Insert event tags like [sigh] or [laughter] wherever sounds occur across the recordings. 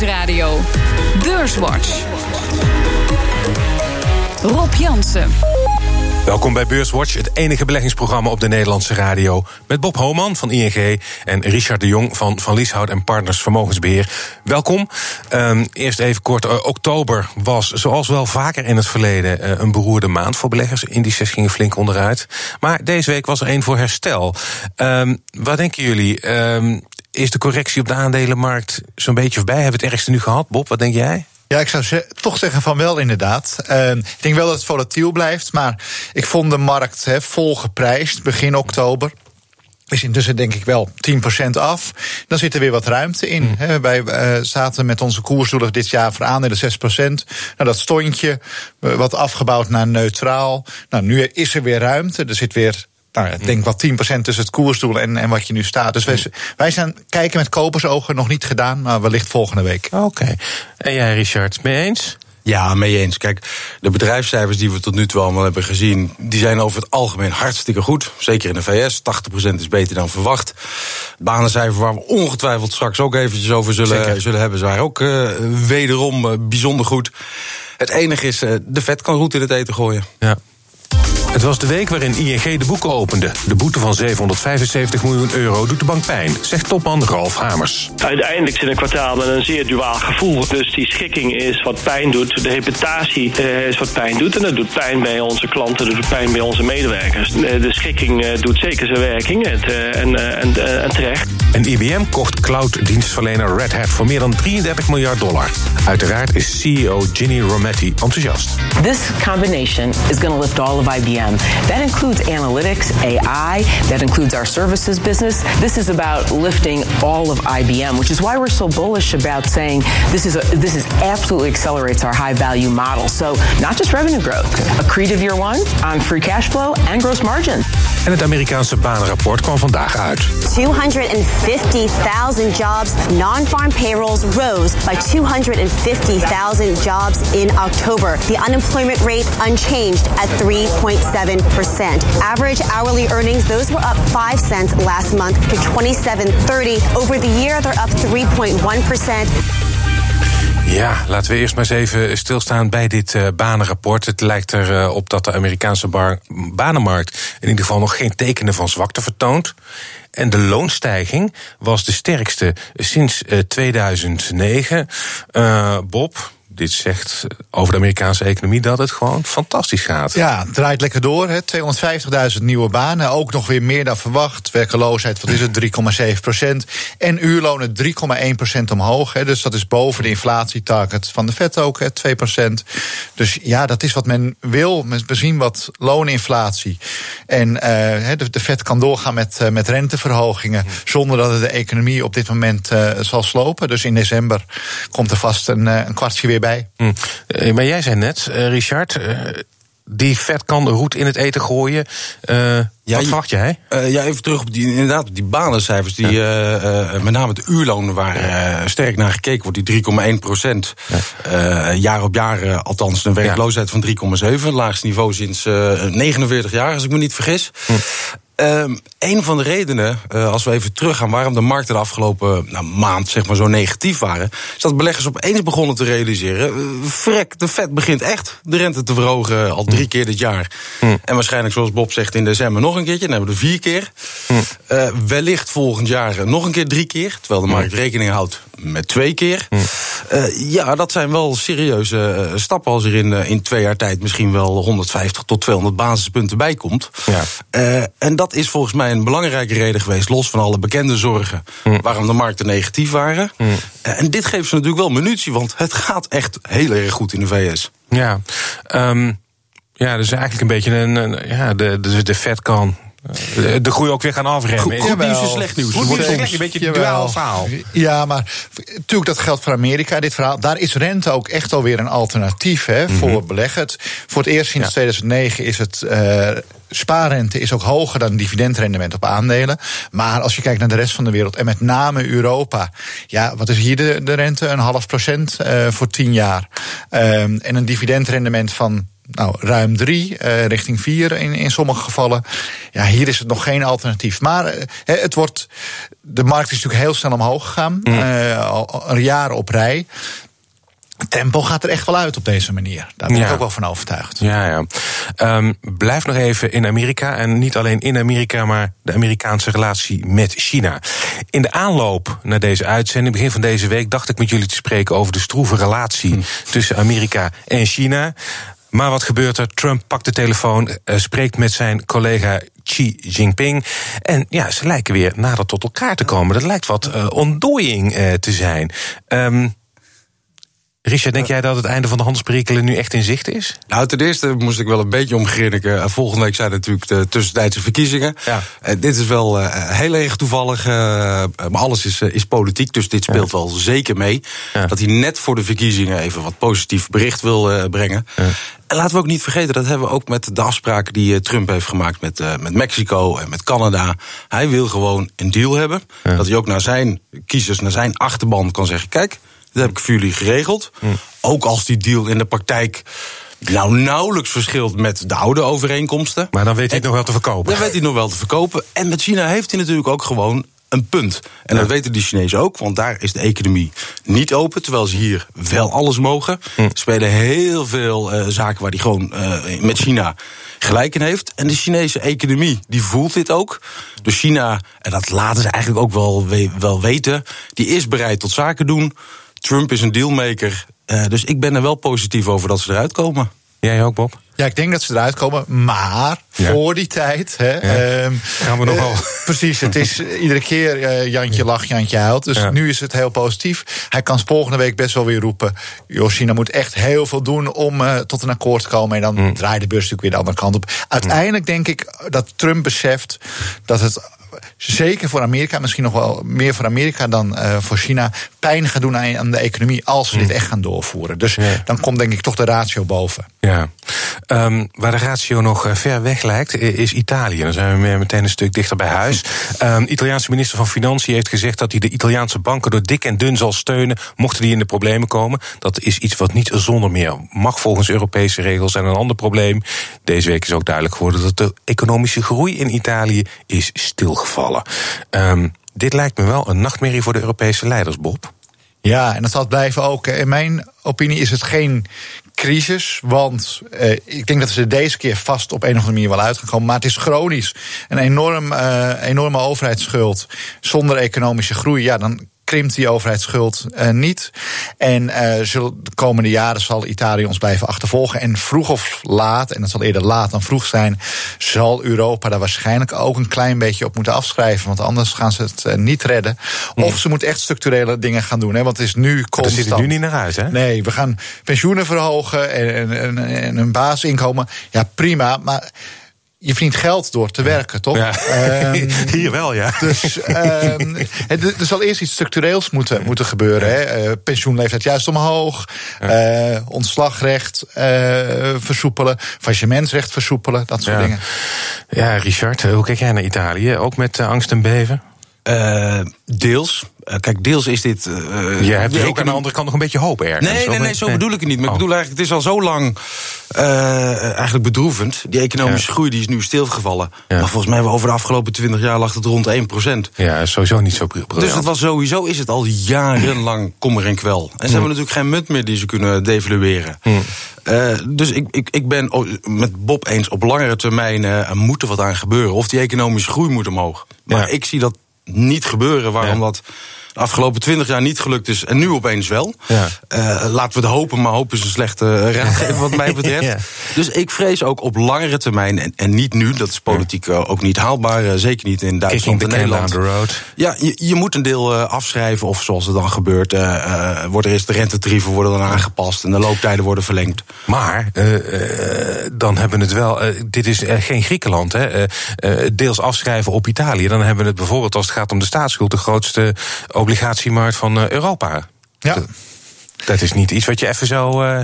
Nieuwsradio. Beurswatch. Rob Jansen. Welkom bij Beurswatch, het enige beleggingsprogramma op de Nederlandse radio. Met Bob Homan van ING en Richard de Jong van Van Lieshout en Partners Vermogensbeheer. Welkom. Um, eerst even kort. Uh, oktober was, zoals wel vaker in het verleden, uh, een beroerde maand voor beleggers. Indices gingen flink onderuit. Maar deze week was er één voor herstel. Um, wat denken jullie? Um, is de correctie op de aandelenmarkt zo'n beetje voorbij? Hebben we het ergste nu gehad? Bob, wat denk jij? Ja, ik zou ze toch zeggen van wel inderdaad. Uh, ik denk wel dat het volatiel blijft, maar ik vond de markt he, vol geprijsd begin oktober is intussen denk ik wel 10% af. Dan zit er weer wat ruimte in. Mm. wij uh, zaten met onze koersdoelen dit jaar voor aandelen 6%. Nou, dat stondje, uh, wat afgebouwd naar neutraal. Nou, nu is er weer ruimte. Er zit weer nou, ik denk wel 10% tussen het koersdoel en, en wat je nu staat. Dus wij, wij zijn kijken met kopersogen nog niet gedaan, maar wellicht volgende week. Oké. Okay. En jij, Richard, mee eens? Ja, mee eens. Kijk, de bedrijfscijfers die we tot nu toe allemaal hebben gezien, die zijn over het algemeen hartstikke goed. Zeker in de VS. 80% is beter dan verwacht. Banencijfers waar we ongetwijfeld straks ook eventjes over zullen, zullen hebben, zijn ook uh, wederom uh, bijzonder goed. Het enige is, uh, de vet kan goed in het eten gooien. Ja. Het was de week waarin ING de boeken opende. De boete van 775 miljoen euro doet de bank pijn, zegt topman Ralf Hamers. Uiteindelijk zit een kwartaal met een zeer duaal gevoel. Dus die schikking is wat pijn doet. De reputatie is wat pijn doet. En dat doet pijn bij onze klanten, dat doet pijn bij onze medewerkers. De schikking doet zeker zijn werking en, en, en terecht. En IBM kocht cloud-dienstverlener Red Hat voor meer dan 33 miljard dollar. Uiteraard is CEO Ginny Rometty enthousiast. This combination is going to lift all of IBM. That includes analytics, AI, that includes our services business. This is about lifting all of IBM, which is why we're so bullish about saying this is a, this is absolutely accelerates our high value model. So not just revenue growth, accretive year one on free cash flow and gross margin. En het Amerikaanse banenrapport kwam vandaag uit. 250,000 jobs, non-farm payrolls rose by 250,000 jobs in October. The unemployment rate unchanged at 3.7%. Average hourly earnings, those were up 5 cents last month to 27.30. Over the year, they're up 3.1%. Ja, laten we eerst maar eens even stilstaan bij dit uh, banenrapport. Het lijkt erop uh, op dat de Amerikaanse banenmarkt in ieder geval nog geen tekenen van zwakte vertoont. En de loonstijging was de sterkste sinds uh, 2009. Bob, dit zegt over de Amerikaanse economie dat het gewoon fantastisch gaat. Ja, draait lekker door. 250.000 nieuwe banen, ook nog weer meer dan verwacht. Werkeloosheid, wat is het, 3,7 procent. En uurlonen 3,1 procent omhoog. Hè. Dus dat is boven de inflatietarget van de FED ook, hè, 2 procent. Dus ja, dat is wat men wil. We zien wat looninflatie. En uh, de, de FED kan doorgaan met, uh, met renteverhogingen... zonder dat het de economie op dit moment uh, zal slopen. Dus in december komt er vast een, een kwartje weer bij. Hm. Maar jij zei net, Richard, die vet kan de roet in het eten gooien. Uh, ja, wat verwacht jij? Uh, ja, even terug op die, inderdaad, die banencijfers. Die, ja. uh, met name de uurlonen waar sterk naar gekeken wordt. Die 3,1 procent. Ja. jaar op jaar, althans een werkloosheid van 3,7. Laagste niveau sinds 49 jaar, als ik me niet vergis. Hm. Um, een van de redenen, uh, als we even teruggaan, waarom de markten de afgelopen nou, maand zeg maar, zo negatief waren, is dat beleggers opeens begonnen te realiseren: uh, frek, de vet begint echt de rente te verhogen al drie mm. keer dit jaar. Mm. En waarschijnlijk, zoals Bob zegt, in december nog een keertje, dan hebben we er vier keer. Mm. Uh, wellicht volgend jaar nog een keer drie keer, terwijl de markt rekening houdt met twee keer. ja, dat zijn wel serieuze stappen als er in, in twee jaar tijd misschien wel 150 tot 200 basispunten bij komt. Ja. en dat is volgens mij een belangrijke reden geweest, los van alle bekende zorgen, mm. waarom de markten negatief waren. Mm. En dit geeft ze natuurlijk wel munitie, want het gaat echt heel erg goed in de VS. Ja, um, ja dus eigenlijk een beetje een, een ja, de, de, de Fed kan de groei ook weer gaan afremmen. Goed, goed nieuws is slecht nieuws. Goed nieuws is slecht, een beetje een duaal verhaal. Ja, maar natuurlijk dat geldt voor Amerika, dit verhaal. Daar is rente ook echt alweer een alternatief hè, mm -hmm. voor beleggers. Voor het eerst sinds ja. 2009 is het... Uh, spaarrente is ook hoger dan dividendrendement op aandelen. Maar als je kijkt naar de rest van de wereld en met name Europa, ja, wat is hier de, de rente? Een half procent uh, voor tien jaar. Um, en een dividendrendement van nou, ruim drie, uh, richting vier in, in sommige gevallen. Ja, hier is het nog geen alternatief. Maar uh, het wordt, de markt is natuurlijk heel snel omhoog gegaan, mm. uh, een jaar op rij tempo gaat er echt wel uit op deze manier. Daar ben ik ook wel van overtuigd. Ja, ja. Um, blijf nog even in Amerika. En niet alleen in Amerika, maar de Amerikaanse relatie met China. In de aanloop naar deze uitzending, begin van deze week, dacht ik met jullie te spreken over de stroeve relatie hm. tussen Amerika en China. Maar wat gebeurt er? Trump pakt de telefoon, uh, spreekt met zijn collega Xi Jinping. En ja, ze lijken weer nader tot elkaar te komen. Dat lijkt wat uh, ontdooiing uh, te zijn. Um, Richard, denk jij dat het einde van de handelsperikelen nu echt in zicht is? Nou, ten eerste moest ik wel een beetje omgrinniken. Eh, volgende week zijn natuurlijk de tussentijdse verkiezingen. Ja. Uh, dit is wel uh, heel erg toevallig, uh, maar alles is, is politiek, dus dit speelt wel zeker mee. Ja. Dat hij net voor de verkiezingen even wat positief bericht wil brengen. En laten we ook niet vergeten, dat hebben we ook met de afspraken die Trump heeft gemaakt met, met Mexico en met Canada. Hij wil gewoon een deal hebben. Dat hij ook naar zijn kiezers, naar zijn achterban kan zeggen: kijk. Dat heb ik voor jullie geregeld. Hm. Ook als die deal in de praktijk nou nauwelijks verschilt met de oude overeenkomsten. Maar dan weet hij het nog wel te verkopen. Dan weet hij nog wel te verkopen. En met China heeft hij natuurlijk ook gewoon een punt. En dat weten die Chinezen ook, want daar is de economie niet open. Terwijl ze hier wel alles mogen. Hm. spelen heel veel uh, zaken waar die gewoon uh, met China gelijk in heeft. En de Chinese economie die voelt dit ook. Dus China, en dat laten ze eigenlijk ook wel, wel weten, die is bereid tot zaken doen. Trump is een dealmaker. Uh, dus ik ben er wel positief over dat ze eruit komen. Jij ook, Bob? Ja, ik denk dat ze eruit komen. Maar ja. voor die tijd. Hè, ja. um, Gaan we nog wel. Uh, [laughs] precies, het is iedere keer uh, Jantje lacht, Jantje huilt. Dus ja. nu is het heel positief. Hij kan volgende week best wel weer roepen. China moet echt heel veel doen om uh, tot een akkoord te komen. En dan mm. draait de beurs natuurlijk weer de andere kant op. Uiteindelijk denk ik dat Trump beseft dat het zeker voor Amerika, misschien nog wel meer voor Amerika dan uh, voor China, pijn gaat doen aan, de economie als we dit echt gaan doorvoeren. Dus ja. dan komt denk ik toch de ratio boven. Ja. Um, waar de ratio nog uh, ver weg lijkt, is Italië. Dan zijn we meteen een stuk dichter bij huis. Um, [laughs] Italiaanse minister van Financiën heeft gezegd dat hij de Italiaanse banken door dik en dun zal steunen, mochten die in de problemen komen. Dat is iets wat niet zonder meer mag volgens Europese regels. En een ander probleem, deze week is ook duidelijk geworden dat de economische groei in Italië is stilgevallen. Um, dit lijkt me wel een nachtmerrie voor de Europese leiders, Bob. Ja, en dat zal blijven ook. In mijn opinie is het geen crisis. Want uh, ik denk dat ze deze keer vast op een of andere manier wel uit gaan komen. Maar het is chronisch. Een enorm, uh, enorme overheidsschuld zonder economische groei. Ja, dan krimpt die overheidsschuld uh, niet. En uh, zullen de komende jaren zal Italië ons blijven achtervolgen. En vroeg of laat, en dat zal eerder laat dan vroeg zijn, zal Europa daar waarschijnlijk ook een klein beetje op moeten afschrijven. Want anders gaan ze het uh, niet redden. Of ze moeten echt structurele dingen gaan doen. Hè, want het is nu constant. Dat ziet er nu niet naar uit, hè? Nee, we gaan pensioenen verhogen en, en, en een basisinkomen. Ja, prima. Maar je verdient geld door te werken, toch? Ja. Um, [laughs] Hier wel, ja. Dus um, er zal eerst iets structureels moeten, moeten gebeuren. Hè. Uh, pensioenleeftijd juist omhoog. Ja. Uh, ontslagrecht uh, versoepelen. Faillissementsrecht versoepelen. Dat soort ja. dingen. Ja, Richard, hoe kijk jij naar Italië? Ook met angst en beven? Deels. Uh, kijk, deels is dit. Uh, je hebt dus ook aan de andere kant nog een beetje hoop ergens. Nee, nee, nee, zo bedoel ik het niet. Maar oh. ik bedoel eigenlijk, het is al zo lang eigenlijk bedroevend. Die economische ja. groei die is nu stilgevallen. Ja. Maar volgens mij over de afgelopen 20 jaar lag het rond 1%. Ja, sowieso niet zo briljant. Dus het was sowieso is het al jarenlang [clears throat] kommer en kwel. En ze mm. hebben natuurlijk geen munt meer die ze kunnen devalueren. Mm. Uh, dus ik, ik, ik ben met Bob eens op langere termijn uh, moet er wat aan gebeuren. Of die economische groei moet omhoog. Maar ja. ik zie dat niet gebeuren. Waarom ja. dat de afgelopen twintig jaar niet gelukt is en nu opeens wel. Ja. Uh, laten we het hopen, maar hopen is een slechte [laughs] raadgever wat mij betreft. ja. Dus ik vrees ook op langere termijn, en, en niet nu, dat is politiek ja. ook niet haalbaar, uh, zeker niet in Duitsland en Nederland. Road. Ja, je, je, moet een deel uh, afschrijven, of zoals het dan gebeurt, wordt er eerst de rentetarieven worden dan aangepast en de looptijden worden verlengd. Maar dan hebben we het wel, dit is geen Griekenland, hè, deels afschrijven op Italië. Dan hebben we het bijvoorbeeld als het gaat om de staatsschuld, de grootste obligatiemarkt van Europa. Ja. Dat, is niet iets wat je even zo uh,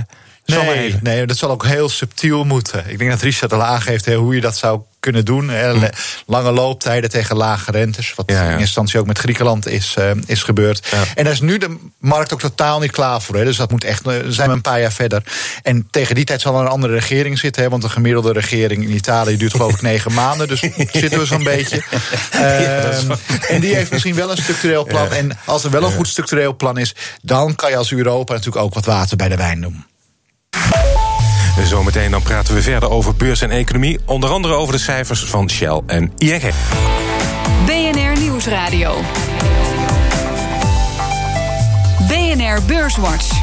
Nee, nee, dat zal ook heel subtiel moeten. Ik denk dat Richard al aangeeft hoe je dat zou kunnen doen. Hm. Lange looptijden tegen lage rentes. Wat in eerste instantie ook met Griekenland is, uh, is gebeurd. En daar is nu de markt ook totaal niet klaar voor. Dus dat moet echt, uh, zijn we een paar jaar verder. En tegen die tijd zal er een andere regering zitten. Want de gemiddelde regering in Italië duurt geloof ik negen [laughs] maanden. Dus zitten we zo'n beetje. [laughs] Uh, en die heeft misschien wel een structureel plan. En als er wel een goed structureel plan is... dan kan je als Europa natuurlijk ook wat water bij de wijn doen. Zometeen dan praten we verder over beurs en economie. Onder andere over de cijfers van Shell en ING. BNR Nieuwsradio. BNR Beurswatch.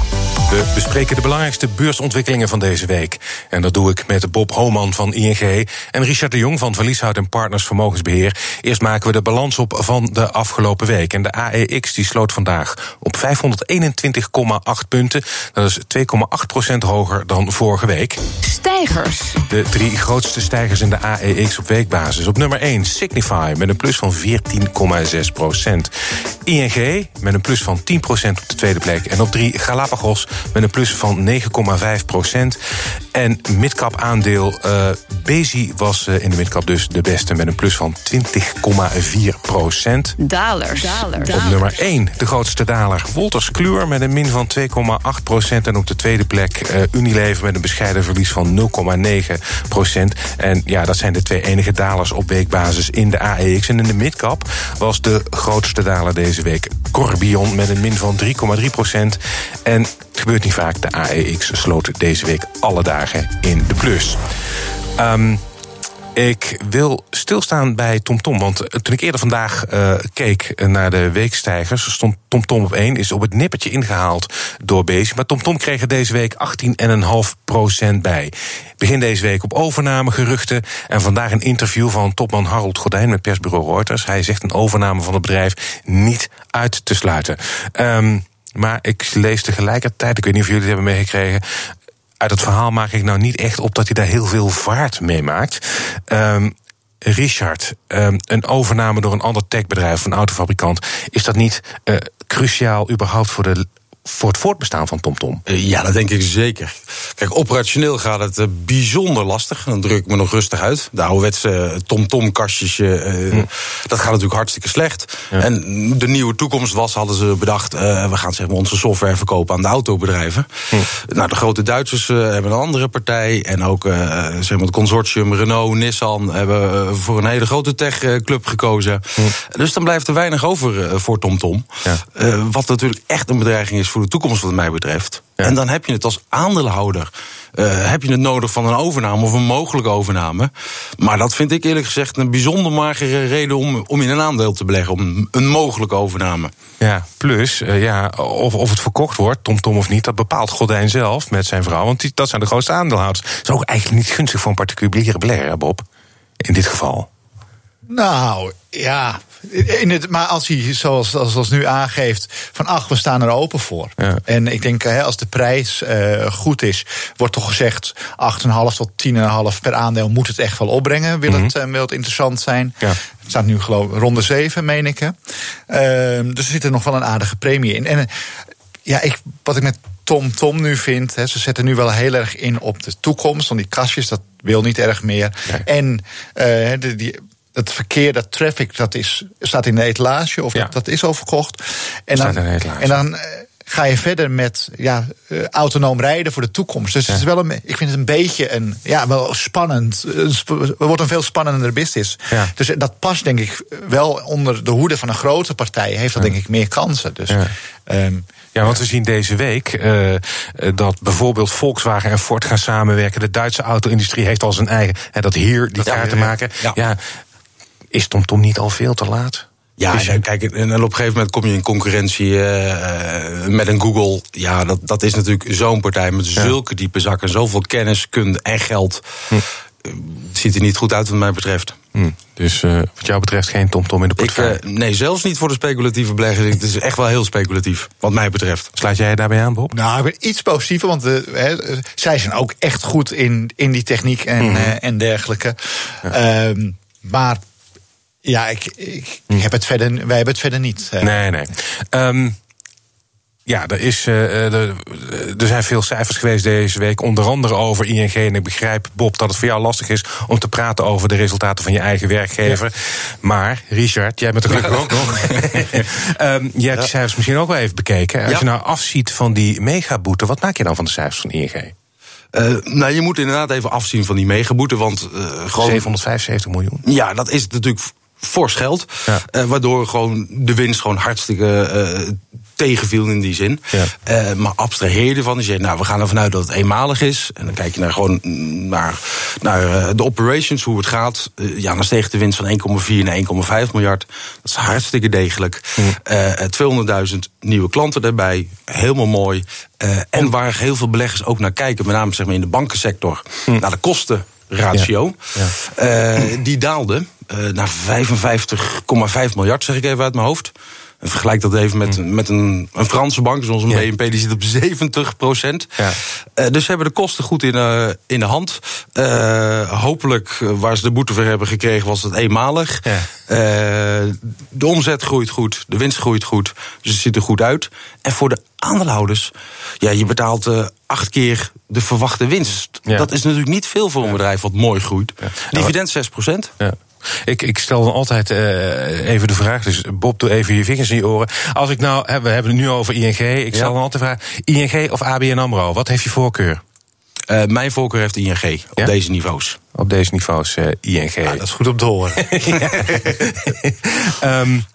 We bespreken de belangrijkste beursontwikkelingen van deze week. En dat doe ik met Bob Homan van ING en Richard de Jong van Verlieshout en Partners Vermogensbeheer. Eerst maken we de balans op van de afgelopen week. En de AEX die sloot vandaag op 521,8 punten. Dat is 2,8% hoger dan vorige week. Stijgers. De drie grootste stijgers in de AEX op weekbasis. Op nummer 1 Signify met een plus van 14,6 procent. ING met een plus van 10 procent op de tweede plek. En op 3 Galapagos met een plus van 9,5 procent. En midcap aandeel uh, Bezi was uh, in de midcap dus de beste met een plus van 20,4 procent. Dalers. Dalers. Op nummer 1 de grootste daler Wolters Kluwer met een min van 2,8 procent. En op de tweede plek uh, Unilever met een bescheiden verlies van 0,9 procent. En ja, dat zijn de twee enige dalers op weekbasis in de AEX. En in de midcap was de grootste daler deze week Corbion met een min van 3,3 procent. En gebeurt niet vaak, de AEX sloot deze week alle dagen in de plus. Um, ik wil stilstaan bij TomTom. Want toen ik eerder vandaag uh, keek naar de weekstijgers, stond TomTom op 1, is op het nippertje ingehaald door Bezi. Maar TomTom kreeg er deze week 18,5% bij. Begin deze week op overname geruchten. En vandaag een interview van topman Harold Gordijn met persbureau Reuters. Hij zegt een overname van het bedrijf niet uit te sluiten. Um, maar ik lees tegelijkertijd, ik weet niet of jullie het hebben meegekregen. Uit het verhaal maak ik nou niet echt op dat hij daar heel veel vaart mee maakt. Um, Richard, um, een overname door een ander techbedrijf, een autofabrikant, is dat niet uh, cruciaal überhaupt voor de voor het voortbestaan van TomTom? Uh, ja, dat denk ik zeker. Kijk, operationeel gaat het uh, bijzonder lastig. Dan druk ik me nog rustig uit. De ouderwetse TomTom-kastjes, uh, hm. dat gaat natuurlijk hartstikke slecht. Ja. En de nieuwe toekomst was, hadden ze bedacht... we gaan zeg maar, onze software verkopen aan de autobedrijven. Hm. Nou, de grote Duitsers hebben een andere partij. En ook zeg maar, het consortium Renault, Nissan... hebben voor een hele grote techclub gekozen. Hm. Dus dan blijft er weinig over voor TomTom. Ja. wat natuurlijk echt een bedreiging is voor de toekomst, wat mij betreft. Ja. En dan heb je het als aandeelhouder. Uh, heb je het nodig van een overname of een mogelijke overname. Maar dat vind ik eerlijk gezegd een bijzonder magere reden om, om in een aandeel te beleggen. Om een mogelijke overname. Ja, plus, uh, ja, of, of het verkocht wordt, TomTom Tom of niet, dat bepaalt Gordijn zelf met zijn vrouw. Want die, dat zijn de grootste aandeelhouders. Dat is ook eigenlijk niet gunstig voor een particuliere belegger, Bob. In dit geval. Nou, ja. In het, maar als hij, zoals, als, als nu aangeeft, van ach, we staan er open voor. Ja. En ik denk, hè, als de prijs uh, goed is, wordt toch gezegd 8,5 tot 10,5 per aandeel moet het echt wel opbrengen. Wil, mm -hmm. het, uh, wil het interessant zijn? Ja. Het staat nu geloof ik ronde 7, meen ik. Hè. Uh, dus er zit er nog wel een aardige premie in. En uh, ja, ik, wat ik met Tom Tom nu vind, ze zetten nu wel heel erg in op de toekomst. Want die kastjes, dat wil niet erg meer. Nee. En uh, de, die het verkeer, dat traffic, dat is, staat in de etalage of ja. dat, dat, is al verkocht. En dan, en dan ga je verder met ja, uh, autonoom rijden voor de toekomst. Dus ja. het is wel een, ik vind het een beetje een, ja, wel spannend. Het wordt een veel spannender business. Ja. Dus dat past denk ik wel onder de hoede van een grote partij. Heeft dat denk ik meer kansen. Dus, um, ja, want we zien deze week uh, dat bijvoorbeeld Volkswagen en Ford gaan samenwerken. De Duitse auto-industrie heeft al zijn eigen. Hè, dat hier die kaart te maken. Ja. ja. Is TomTom Tom niet al veel te laat? Ja, kijk, en op een gegeven moment kom je in concurrentie uh, met een Google. Ja, dat, dat is natuurlijk zo'n partij met ja. zulke diepe zakken, zoveel kennis, kunde en geld. Hm. Het ziet er niet goed uit, wat mij betreft. Hm. Dus uh, wat jou betreft geen TomTom Tom in de portefeuille? Ik, uh, nee, zelfs niet voor de speculatieve beleggers. Het is echt wel heel speculatief, wat mij betreft. Sluit jij daarbij aan, Bob? Nou, ik ben iets positiever, want uh, he, zij zijn ook echt goed in, in die techniek en, mm -hmm. en dergelijke. Ja. Um, maar ja, ik, ik, ik, heb het verder, wij hebben het verder niet. Nee, nee. Um, Ja, er, is, uh, er, er, zijn veel cijfers geweest deze week, onder andere over ING. En ik begrijp, Bob, dat het voor jou lastig is om te praten over de resultaten van je eigen werkgever. Maar, Richard, jij bent er gelukkig ook nog. [laughs] um, jij hebt die cijfers misschien ook wel even bekeken. Als je nou afziet van die megaboete, wat maak je dan van de cijfers van ING? Uh, nou, je moet inderdaad even afzien van die megaboete, want uh, gewoon... 775 miljoen. Ja, dat is natuurlijk fors geld. Ja. Uh, waardoor gewoon de winst gewoon hartstikke uh, tegenviel in die zin. Ja. Uh, maar abstraheer ervan. Je zegt, nou, we gaan ervan uit dat het eenmalig is. En dan kijk je naar, gewoon naar, naar de operations, hoe het gaat. ja, dan steeg de winst van 1,4 naar 1,5 miljard. Dat is hartstikke degelijk. Mm. 200.000 nieuwe klanten erbij. Helemaal mooi. en waar heel veel beleggers ook naar kijken, met name zeg maar, in de bankensector, mm. naar de kosten ratio. Ja. Ja. Uh, die daalde uh, naar 55,5 miljard, zeg ik even uit mijn hoofd. En vergelijk dat even met, mm. met een, een Franse bank, zoals een ja. BNP, die zit op 70 procent. Ja. Uh, dus ze hebben de kosten goed in, uh, in de hand. Uh, hopelijk, waar ze de boete voor hebben gekregen, was het eenmalig. Ja. de omzet groeit goed, de winst groeit goed, dus het ziet er goed uit. En voor de aandeelhouders, ja, je betaalt acht keer de verwachte winst. Dat is natuurlijk niet veel voor een bedrijf wat mooi groeit. Dividend 6 procent. Ik, ik stel dan altijd uh, even de vraag, dus Bob, doe even je vingers in je oren. Als ik nou, we hebben het nu over ING, ik stel dan altijd de vraag, ING of ABN AMRO, wat heeft je voorkeur? Uh, mijn voorkeur heeft ING op ja? deze niveaus. Op deze niveaus uh, ING. Ja, dat is goed om te horen. [laughs] um, [laughs]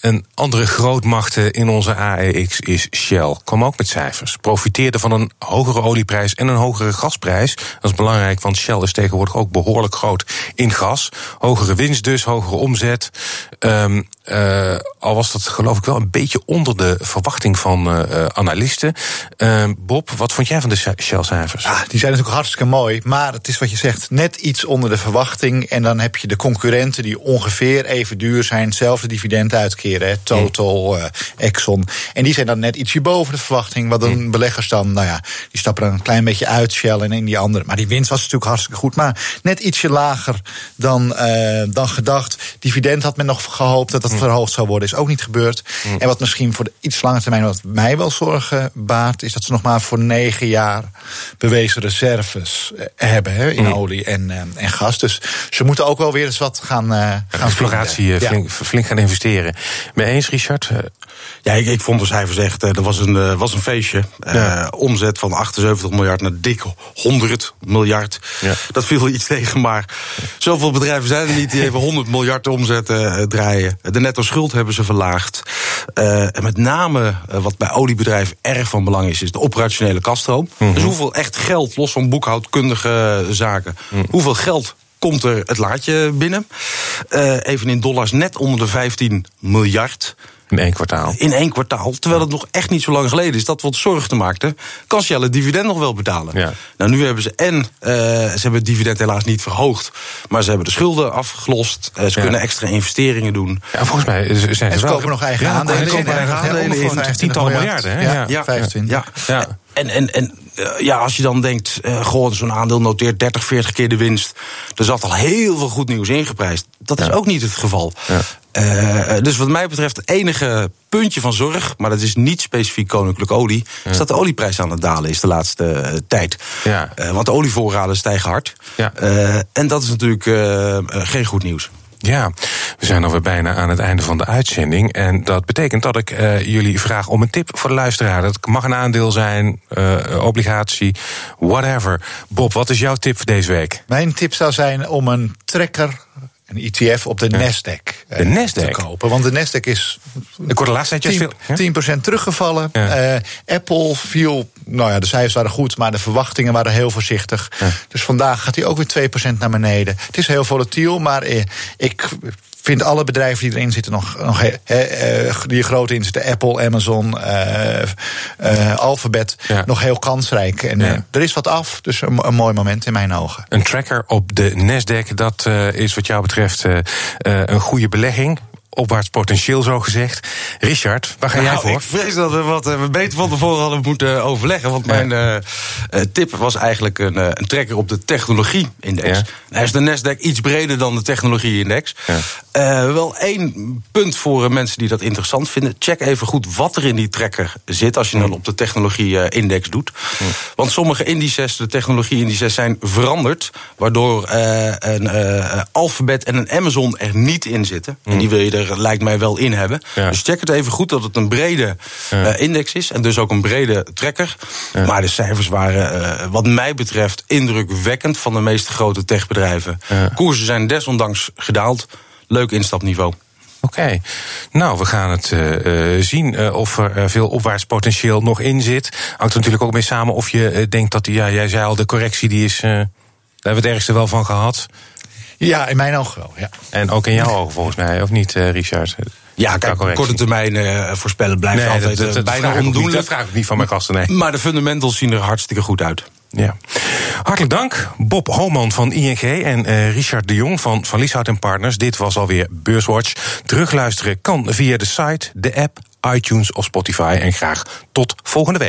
Een andere grootmacht in onze AEX is Shell. Kom ook met cijfers. Profiteerde van een hogere olieprijs en een hogere gasprijs. Dat is belangrijk, want Shell is tegenwoordig ook behoorlijk groot in gas. Hogere winst dus, hogere omzet. Um, uh, al was dat geloof ik wel een beetje onder de verwachting van uh, analisten. Uh, Bob, wat vond jij van de Shell-cijfers? Ja, die zijn natuurlijk hartstikke mooi. Maar het is wat je zegt, net iets onder de verwachting. En dan heb je de concurrenten die ongeveer even duur zijn, hetzelfde dividend uitkeren. Hè, Total, Exxon. En die zijn dan net ietsje boven de verwachting. Wat een beleggers dan, nou ja, die stappen er een klein beetje uit Shell en in die andere. Maar die winst was natuurlijk hartstikke goed. Maar net ietsje lager dan, dan gedacht. Dividend had men nog gehoopt dat dat verhoogd zou worden, is ook niet gebeurd. Mm. En wat misschien voor de iets lange termijn wat mij wel zorgen baart, is dat ze nog maar voor negen jaar bewezen reserves eh, hebben hè, in mm. olie en, uh, en gas. Dus ze moeten ook wel weer eens wat gaan, uh, gaan Exploratie flink, ja. flink, gaan investeren. Mee eens, Richard? Ja, ik, ik vond de cijfers echt, er was een, was een feestje. Ja. omzet van 78 miljard naar dik 100 miljard. Ja. Dat viel iets tegen, maar zoveel bedrijven zijn er niet die even 100 miljard omzet draaien. De netto schuld hebben ze verlaagd. Uh, en met name uh, wat bij oliebedrijven erg van belang is, is de operationele kaststroom. Mm -hmm. Dus hoeveel echt geld, los van boekhoudkundige zaken, mm. hoeveel geld komt er het laadje binnen? Uh, even in dollars net onder de 15 miljard. In één kwartaal. In één kwartaal. Terwijl het nog echt niet zo lang geleden is dat we ons zorgen maakten. Kan Shell het dividend nog wel betalen? Ja. Nou, nu hebben ze en uh, ze hebben het dividend helaas niet verhoogd. Maar ze hebben de schulden afgelost. Uh, ze ja. kunnen extra investeringen doen. Ja, volgens mij zijn ze, en ze wel... kopen nog eigen aandelen. Ze kopen eigen aandelen in tientallen miljarden. Hè? Ja, ja, 25. Ja. En, en, en ja, als je dan denkt, uh, goh, zo'n aandeel noteert 30, 40 keer de winst. Er zat al heel veel goed nieuws ingeprijsd. Dat is ook niet het geval. Ja. Uh, dus wat mij betreft, het enige puntje van zorg, maar dat is niet specifiek koninklijke olie, ja. is dat de olieprijs aan het dalen is de laatste uh, tijd. Ja. Uh, want de olievoorraden stijgen hard. Ja. en dat is natuurlijk geen goed nieuws. Ja, we zijn alweer bijna aan het einde van de uitzending. En dat betekent dat ik uh, jullie vraag om een tip voor de luisteraar. Dat mag een aandeel zijn, uh, obligatie, whatever. Bob, wat is jouw tip voor deze week? Mijn tip zou zijn om een trekker een ETF op de ja. Nasdaq, de uh, Nasdaq te kopen. Want de Nasdaq is de correlatie 10%, veel, 10% teruggevallen. Ja. Uh, Apple viel, nou ja, de cijfers waren goed, maar de verwachtingen waren heel voorzichtig. Ja. Dus vandaag gaat hij ook weer 2% naar beneden. Het is heel volatiel, maar uh, ik vind alle bedrijven die erin zitten nog, nog he, he, die grote in zitten, Apple, Amazon, uh, uh, Alphabet, ja. nog heel kansrijk. En ja. er is wat af, dus een, een, mooi moment in mijn ogen. Een tracker op de Nasdaq, dat is wat jou betreft een goede belegging opwaarts potentieel zo gezegd. Richard, waar ga jij Nou, voor? Ik vrees dat we wat eh, we beter van tevoren hadden moeten overleggen. Want mijn eh, eh, tip was eigenlijk een, een trekker op de technologie-index. Ja. Hij is de Nasdaq iets breder dan de technologie-index. Wel één punt voor mensen die dat interessant vinden. Check even goed wat er in die trekker zit als je dan op de technologie-index doet. Want sommige indices, de technologie-indices, zijn veranderd. Waardoor een Alphabet en een Amazon er niet in zitten. En die wil je er, lijkt mij, wel in hebben. Ja. Dus check het even goed dat het een brede eh, index is. En dus ook een brede trekker. Maar de cijfers waren, eh, wat mij betreft, indrukwekkend van de meeste grote techbedrijven. Koersen zijn desondanks gedaald. Leuk instapniveau. Oké, nou, we gaan het eh, zien of er veel opwaarts potentieel nog in zit. Hangt er natuurlijk ook mee samen of je denkt dat, die, ja, jij zei al, de correctie die is, daar hebben we het ergste wel van gehad. Ja, in mijn ogen wel. Ja. En ook in jouw ogen volgens mij, of niet, eh, Richard? Ja, kijk, korte termijn eh, voorspellen blijft Nee, altijd dat, dat, eh, dat bijna ondoenlijk. Dat vraag ik niet van mijn gasten, nee. Maar de fundamentals zien er hartstikke goed uit. Ja. Hartelijk dank, Bob Homan van ING en eh, Richard de Jong van Van Lieshout en Partners. Dit was alweer Beurswatch. Terugluisteren kan via de site, de app, iTunes of Spotify. En graag tot volgende week.